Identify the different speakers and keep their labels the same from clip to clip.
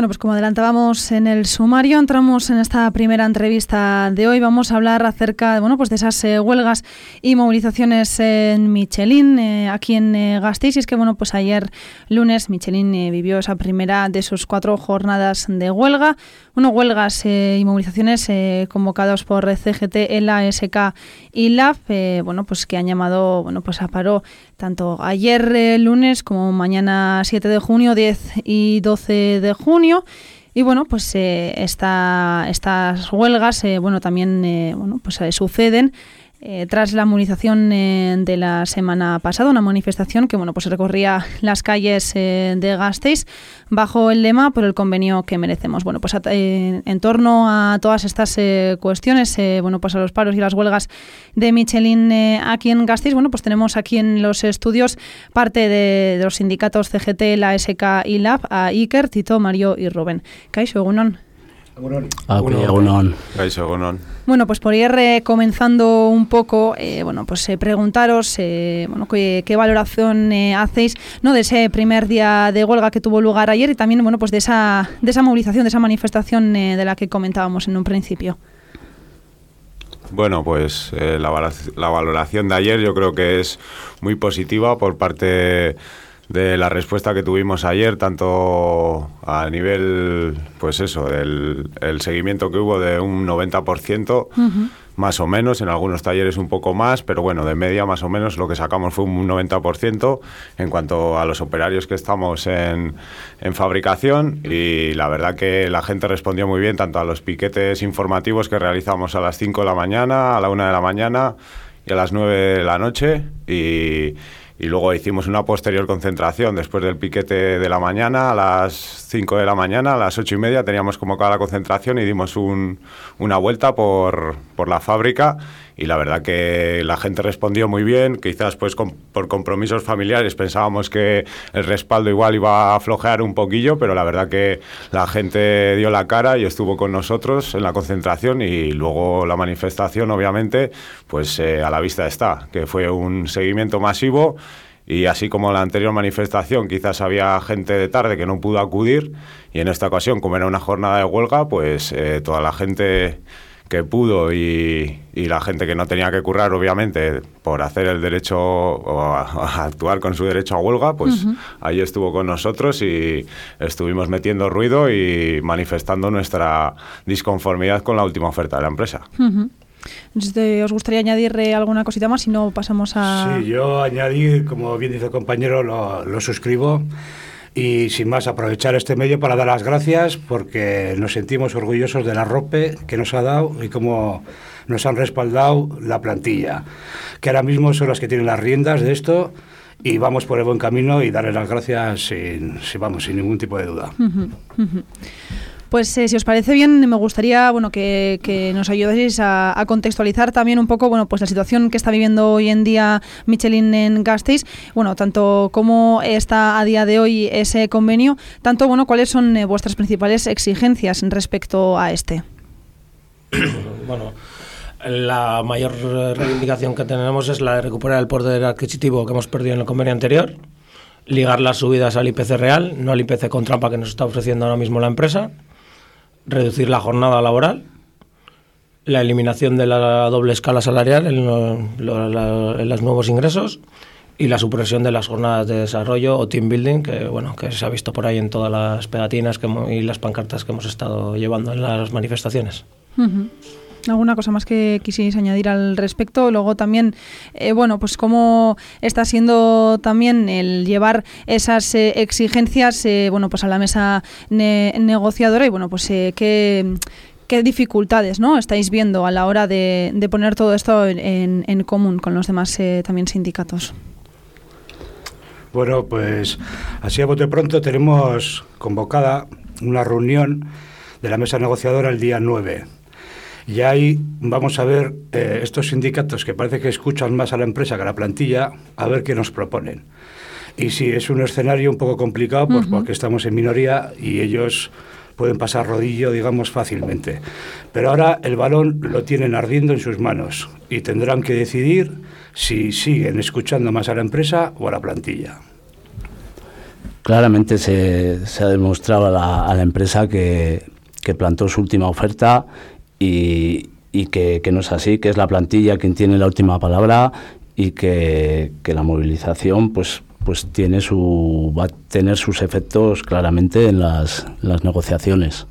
Speaker 1: Bueno, pues como adelantábamos en el sumario, entramos en esta primera entrevista de hoy. Vamos a hablar acerca bueno, pues de esas eh, huelgas y movilizaciones en Michelin, eh, aquí en eh, Gasteiz. Y es que bueno, pues ayer lunes Michelin vivió esa primera de sus cuatro jornadas de huelga. Bueno, huelgas y movilizaciones convocados por CGT, ELA, SK y LAF, bueno, pues que han llamado bueno, pues a paro tanto ayer lunes como mañana 7 de junio, 10 y 12 de junio y bueno, pues eh, estas huelgas, eh, bueno, también eh, bueno, pues suceden eh, tras la movilización eh, de la semana pasada, una manifestación que bueno, pues recorría las calles eh, de Gasteiz bajo el lema por el convenio que merecemos. Bueno, pues en torno a todas estas cuestiones, bueno, pues a los paros y las huelgas de Michelin aquí en Gasteiz, bueno, pues tenemos aquí en los estudios parte de, los sindicatos CGT, la SK y LAB, a Iker, Tito, Mario y Rubén. Kaixo, Gunon.
Speaker 2: Ah,
Speaker 1: bueno, pues por ir eh, comenzando un poco, eh, bueno, pues eh, preguntaros, bueno, qué, valoración hacéis, ¿no? De ese primer día de huelga que tuvo lugar ayer y también, bueno, pues de esa, de esa movilización, de esa manifestación de la que comentábamos en un principio.
Speaker 2: Bueno, pues la, la valoración de ayer yo creo que es muy positiva por parte de la respuesta que tuvimos ayer, tanto a nivel, pues eso, del el seguimiento que hubo de un 90%, más o menos, en algunos talleres un poco más, pero bueno, de media más o menos lo que sacamos fue un 90% en cuanto a los operarios que estamos en, en fabricación y la verdad que la gente respondió muy bien tanto a los piquetes informativos que realizamos a las 5 de la mañana, a la 1 de la mañana y a las 9 de la noche y y luego hicimos una posterior concentración después del piquete de la mañana, a las 5 de la mañana, a las 8 y media teníamos convocada la concentración y dimos una vuelta por, por, la fábrica y la verdad que la gente respondió muy bien, quizás pues por compromisos familiares pensábamos que el respaldo igual iba a aflojear un poquillo, pero la verdad que la gente dio la cara y estuvo con nosotros en la concentración y luego la manifestación obviamente pues eh, a la vista está, que fue un seguimiento masivo. Y así como la anterior manifestación quizás había gente de tarde que no pudo acudir y en esta ocasión como era una jornada de huelga pues eh, toda la gente que pudo y, la gente que no tenía que currar, obviamente, por hacer el derecho o a, actuar con su derecho a huelga, pues ahí estuvo con nosotros y estuvimos metiendo ruido y manifestando nuestra disconformidad con la última oferta de la empresa.
Speaker 1: ¿Os gustaría añadir alguna cosita más si no pasamos a...?
Speaker 3: Sí, yo añadir, como bien dice el compañero, lo, lo suscribo y sin más aprovechar este medio para dar las gracias porque nos sentimos orgullosos de la ROPE que nos ha dado y cómo nos han respaldado la plantilla, que ahora mismo son las que tienen las riendas de esto y vamos por el buen camino y darles las gracias sin, vamos, sin ningún tipo de duda.
Speaker 1: Pues eh, si os parece bien, me gustaría bueno que, nos ayudéis a, contextualizar también un poco bueno pues la situación que está viviendo hoy en día Michelin en Gasteiz, bueno tanto cómo está a día de hoy ese convenio, tanto bueno cuáles son eh, vuestras principales exigencias respecto a este.
Speaker 4: bueno. La mayor reivindicación que tenemos es la de recuperar el poder adquisitivo que hemos perdido en el convenio anterior, ligar las subidas al IPC real, no al IPC con trampa que nos está ofreciendo ahora mismo la empresa, reducir la jornada laboral, la eliminación de la doble escala salarial en, los nuevos ingresos y la supresión de las jornadas de desarrollo o team building que bueno que se ha visto por ahí en todas las pegatinas y las pancartas que hemos estado llevando en las manifestaciones.
Speaker 1: ¿Alguna cosa más que quisierais añadir al respecto? Luego también, eh, bueno, pues cómo está siendo también el llevar esas eh, exigencias, eh, bueno, pues a la mesa negociadora y, bueno, pues qué, qué dificultades, ¿no? Estáis viendo a la hora de, poner todo esto en, en, común con los demás también sindicatos.
Speaker 3: Bueno, pues así a bote pronto tenemos convocada una reunión de la mesa negociadora el día 9 y ahí vamos a ver eh, estos sindicatos que parece que escuchan más a la empresa que a la plantilla, a ver qué nos proponen. Y si es un escenario un poco complicado, pues porque estamos en minoría y ellos pueden pasar rodillo, digamos, fácilmente. Pero ahora el balón lo tienen ardiendo en sus manos y tendrán que decidir si siguen escuchando más a la empresa o a la plantilla.
Speaker 5: claramente se, se ha demostrado a la, a la empresa que, que, plantó su última oferta y, y que, que, no es así, que es la plantilla quien tiene la última palabra y que, que la movilización pues pues tiene su va a tener sus efectos claramente en las, las negociaciones.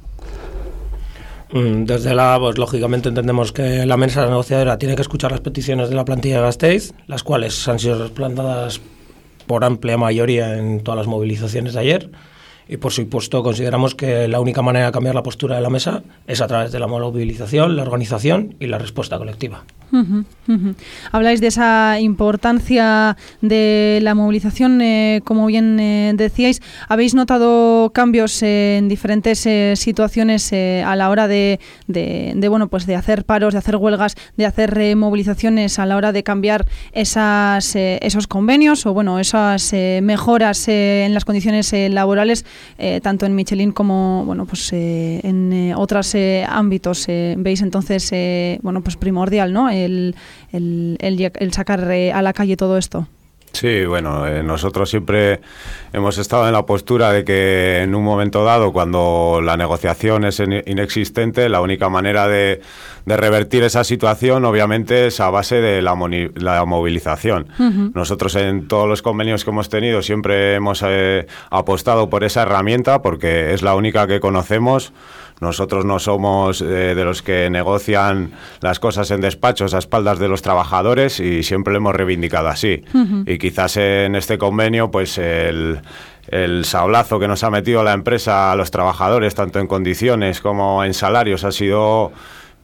Speaker 4: Mm, desde la, pues lógicamente entendemos que la mesa negociadora tiene que escuchar las peticiones de la plantilla de Gasteiz, las cuales han sido plantadas por amplia mayoría en todas las movilizaciones de ayer. Y por supuesto consideramos que la única manera de cambiar la postura de la mesa es a través de la movilización, la organización y la respuesta colectiva.
Speaker 1: Habláis de esa importancia de la movilización, eh, como bien eh, decíais. ¿Habéis notado cambios eh, en diferentes situaciones a la hora de, de, bueno, pues de hacer paros, de hacer huelgas, de hacer movilizaciones a la hora de cambiar esas, esos convenios o bueno, esas mejoras en las condiciones laborales, tanto en Michelin como bueno, pues, en otros ámbitos? ¿Veis entonces bueno, pues primordial ¿no? el, el, el, el sacar eh, a la calle todo esto?
Speaker 2: Sí, bueno, eh, nosotros siempre hemos estado en la postura de que en un momento dado, cuando la negociación es inexistente, la única manera de, de revertir esa situación, obviamente, es a base de la, la movilización. Uh -huh. Nosotros en todos los convenios que hemos tenido siempre hemos eh, apostado por esa herramienta porque es la única que conocemos. Nosotros no somos eh, de los que negocian las cosas en despachos a espaldas de los trabajadores y siempre lo hemos reivindicado así. Uh -huh. Y quizás en este convenio, pues el, el sablazo que nos ha metido la empresa a los trabajadores, tanto en condiciones como en salarios, ha sido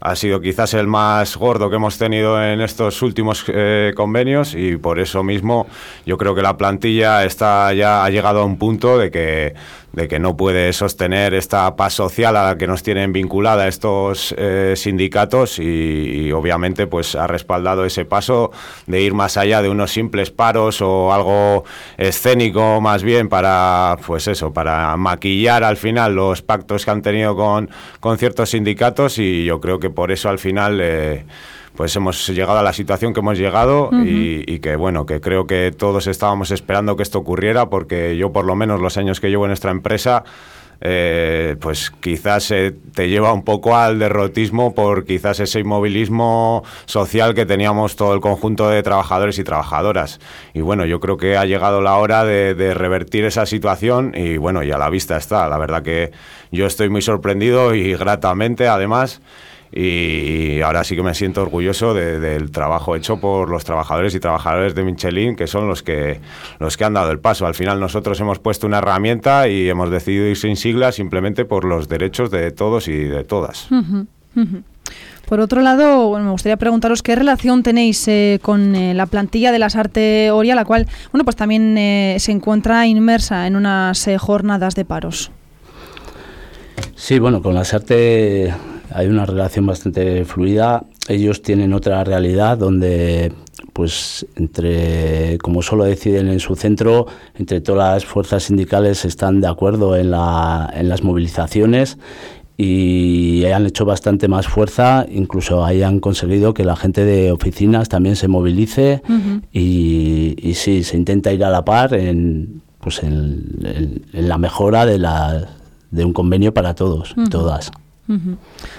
Speaker 2: ha sido quizás el más gordo que hemos tenido en estos últimos eh, convenios y por eso mismo yo creo que la plantilla está ya ha llegado a un punto de que de que no puede sostener esta paz social a la que nos tienen vinculada estos eh, sindicatos y, obviamente pues ha respaldado ese paso de ir más allá de unos simples paros o algo escénico más bien para pues eso para maquillar al final los pactos que han tenido con, con ciertos sindicatos y yo creo que por eso al final eh, pues hemos llegado a la situación que hemos llegado uh -huh. y, y, que bueno, que creo que todos estábamos esperando que esto ocurriera porque yo por lo menos los años que llevo en nuestra empresa eh, pues quizás eh, te lleva un poco al derrotismo por quizás ese inmovilismo social que teníamos todo el conjunto de trabajadores y trabajadoras. Y bueno, yo creo que ha llegado la hora de, de revertir esa situación y bueno, y a la vista está. La verdad que yo estoy muy sorprendido y gratamente además y ahora sí que me siento orgulloso de, del trabajo hecho por los trabajadores y trabajadores de Michelin, que son los que, los que han dado el paso. Al final nosotros hemos puesto una herramienta y hemos decidido ir sin siglas simplemente por los derechos de todos y de todas.
Speaker 1: Uh -huh, uh -huh. Por otro lado, bueno, me gustaría preguntaros qué relación tenéis eh, con eh, la plantilla de la Sarte Oria, la cual, bueno, pues también eh, se encuentra inmersa en unas eh, jornadas de paros.
Speaker 5: Sí, bueno, con la Sarte hay una relación bastante fluida. Ellos tienen otra realidad donde, pues, entre, como solo deciden en su centro, entre todas las fuerzas sindicales están de acuerdo en, la, en las movilizaciones y han hecho bastante más fuerza, incluso hayan conseguido que la gente de oficinas también se movilice uh -huh. y, y, sí, se intenta ir a la par en, pues en, en, en la mejora de, la, de un convenio para todos, uh -huh. todas.
Speaker 4: Uh -huh.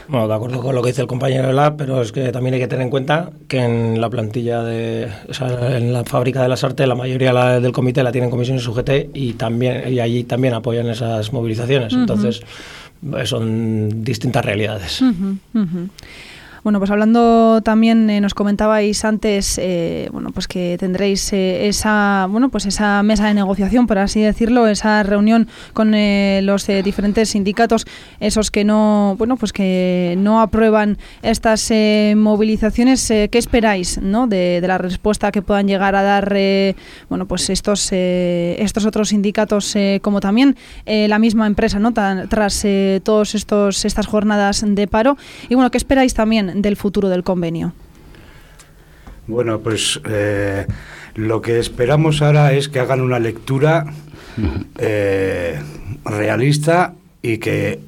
Speaker 4: Bueno, de acuerdo con lo que dice el compañero de Lab, pero es que también hay que tener en cuenta que en la plantilla de, o sea, en la fábrica de las artes, la mayoría la, del comité la tienen comisiones UGT y también y allí también apoyan esas movilizaciones. Uh -huh. Entonces son distintas realidades.
Speaker 1: Uh -huh. Bueno, pues hablando también, eh, nos comentabais antes, eh, bueno, pues que tendréis eh, esa, bueno, pues esa mesa de negociación, por así decirlo, esa reunión con eh, los diferentes sindicatos, esos que no, bueno, pues que no aprueban estas movilizaciones. ¿Qué esperáis, no, de, la respuesta que puedan llegar a dar, bueno, pues estos, estos otros sindicatos, como también la misma empresa, no, tras todos estos estas jornadas de paro? Y bueno, ¿qué esperáis también del futuro del convenio?
Speaker 3: Bueno, pues eh, lo que esperamos ahora es que hagan una lectura eh, realista y que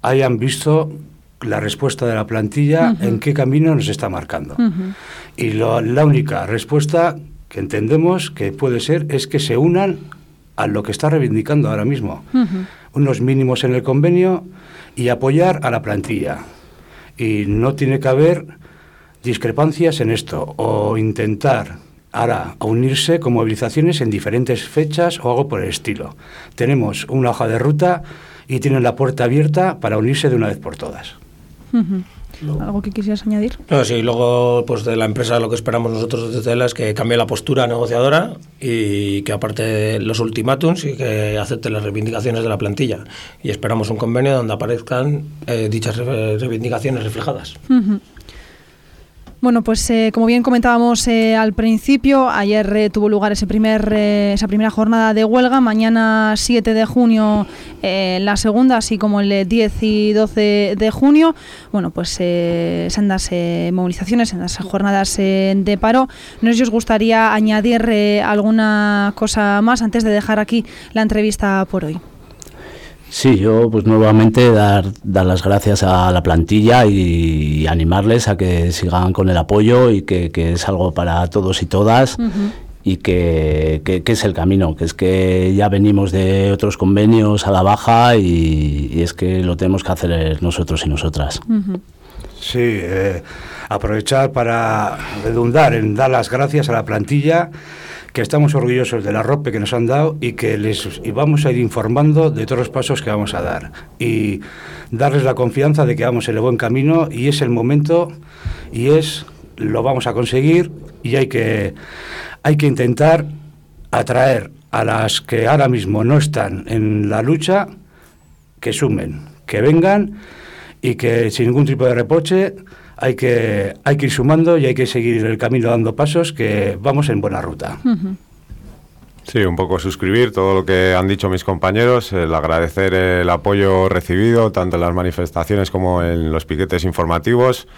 Speaker 3: hayan visto la respuesta de la plantilla uh -huh. en qué camino nos está marcando. Uh -huh. Y lo, la única respuesta que entendemos que puede ser es que se unan a lo que está reivindicando ahora mismo. Unos mínimos en el convenio y apoyar a la plantilla. Y no tiene que haber discrepancias en esto o intentar ahora unirse con movilizaciones en diferentes fechas o algo por el estilo. Tenemos una hoja de ruta y tienen la puerta abierta para unirse de una vez por todas.
Speaker 1: ¿Algo que quisieras añadir?
Speaker 4: No, sí, luego pues de la empresa lo que esperamos nosotros desde TELA es que cambie la postura negociadora y que aparte los ultimátums y que acepte las reivindicaciones de la plantilla. Y esperamos un convenio donde aparezcan eh, dichas reivindicaciones reflejadas.
Speaker 1: Bueno, pues eh, como bien comentábamos eh, al principio, ayer eh, tuvo lugar ese primer, esa primera jornada de huelga, mañana 7 de junio la segunda, así como el 10 y 12 de junio. Bueno, pues sendas movilizaciones, sendas jornadas de paro. No sé si os gustaría añadir alguna cosa más antes de dejar aquí la entrevista por hoy.
Speaker 5: Sí, yo pues nuevamente dar, dar las gracias a la plantilla y, animarles a que sigan con el apoyo y que, es algo para todos y todas y que, es el camino, que es que ya venimos de otros convenios a la baja y, es que lo tenemos que hacer nosotros y nosotras.
Speaker 3: Sí, eh, aprovechar para redundar en dar las gracias a la plantilla que estamos orgullosos de la ropa que nos han dado y que les y vamos a ir informando de todos los pasos que vamos a dar. Y darles la confianza de que vamos en el buen camino y es el momento y es lo vamos a conseguir y hay que hay que intentar atraer a las que ahora mismo no están en la lucha que sumen, que vengan y que sin ningún tipo de reproche hay que, hay que ir sumando y hay que seguir el camino dando pasos que vamos en buena ruta.
Speaker 2: Sí, un poco suscribir todo lo que han dicho mis compañeros, el agradecer el apoyo recibido tanto en las manifestaciones como en los piquetes informativos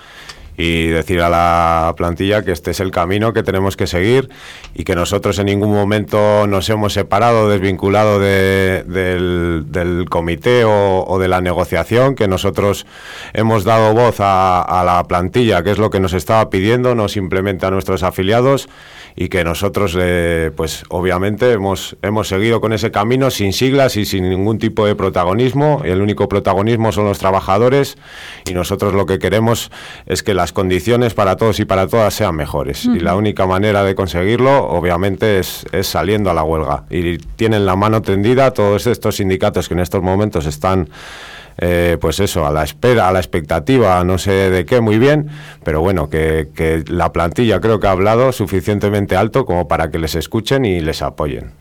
Speaker 2: y decir a la plantilla que este es el camino que tenemos que seguir y que nosotros en ningún momento nos hemos separado, desvinculado del, comité o, de la negociación, que nosotros hemos dado voz a, la plantilla, que es lo que nos estaba pidiendo, no simplemente a nuestros afiliados y que nosotros, eh, pues obviamente, hemos, hemos seguido con ese camino sin siglas y sin ningún tipo de protagonismo. El único protagonismo son los trabajadores y nosotros lo que queremos es que las condiciones para todos y para todas sean mejores. Y la única manera de conseguirlo, obviamente, es, es saliendo a la huelga. Y tienen la mano tendida todos estos sindicatos que en estos momentos están eh, pues eso, a la espera, a la expectativa, no sé de qué muy bien, pero bueno, que, que la plantilla creo que ha hablado suficientemente alto como para que les escuchen y les apoyen.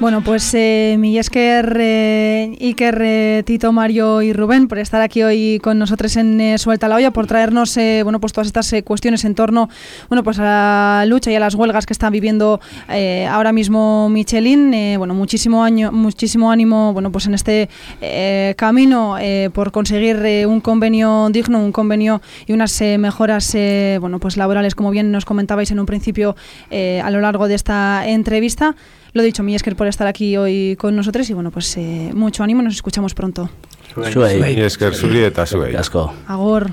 Speaker 1: Bueno, pues eh, eh, Iker, eh, Tito, Mario y Rubén por estar aquí hoy con nosotros en eh, Suelta la Olla, por traernos bueno, pues todas estas cuestiones en torno bueno, pues a la lucha y a las huelgas que están viviendo ahora mismo Michelin. bueno, muchísimo, año, muchísimo ánimo bueno, pues en este camino por conseguir un convenio digno, un convenio y unas mejoras bueno, pues laborales, como bien nos comentabais en un principio a lo largo de esta entrevista. Lo dicho, Miesker por estar aquí hoy con nosotros y bueno, pues eh, mucho ánimo, nos escuchamos pronto.
Speaker 2: Miesker, Agor.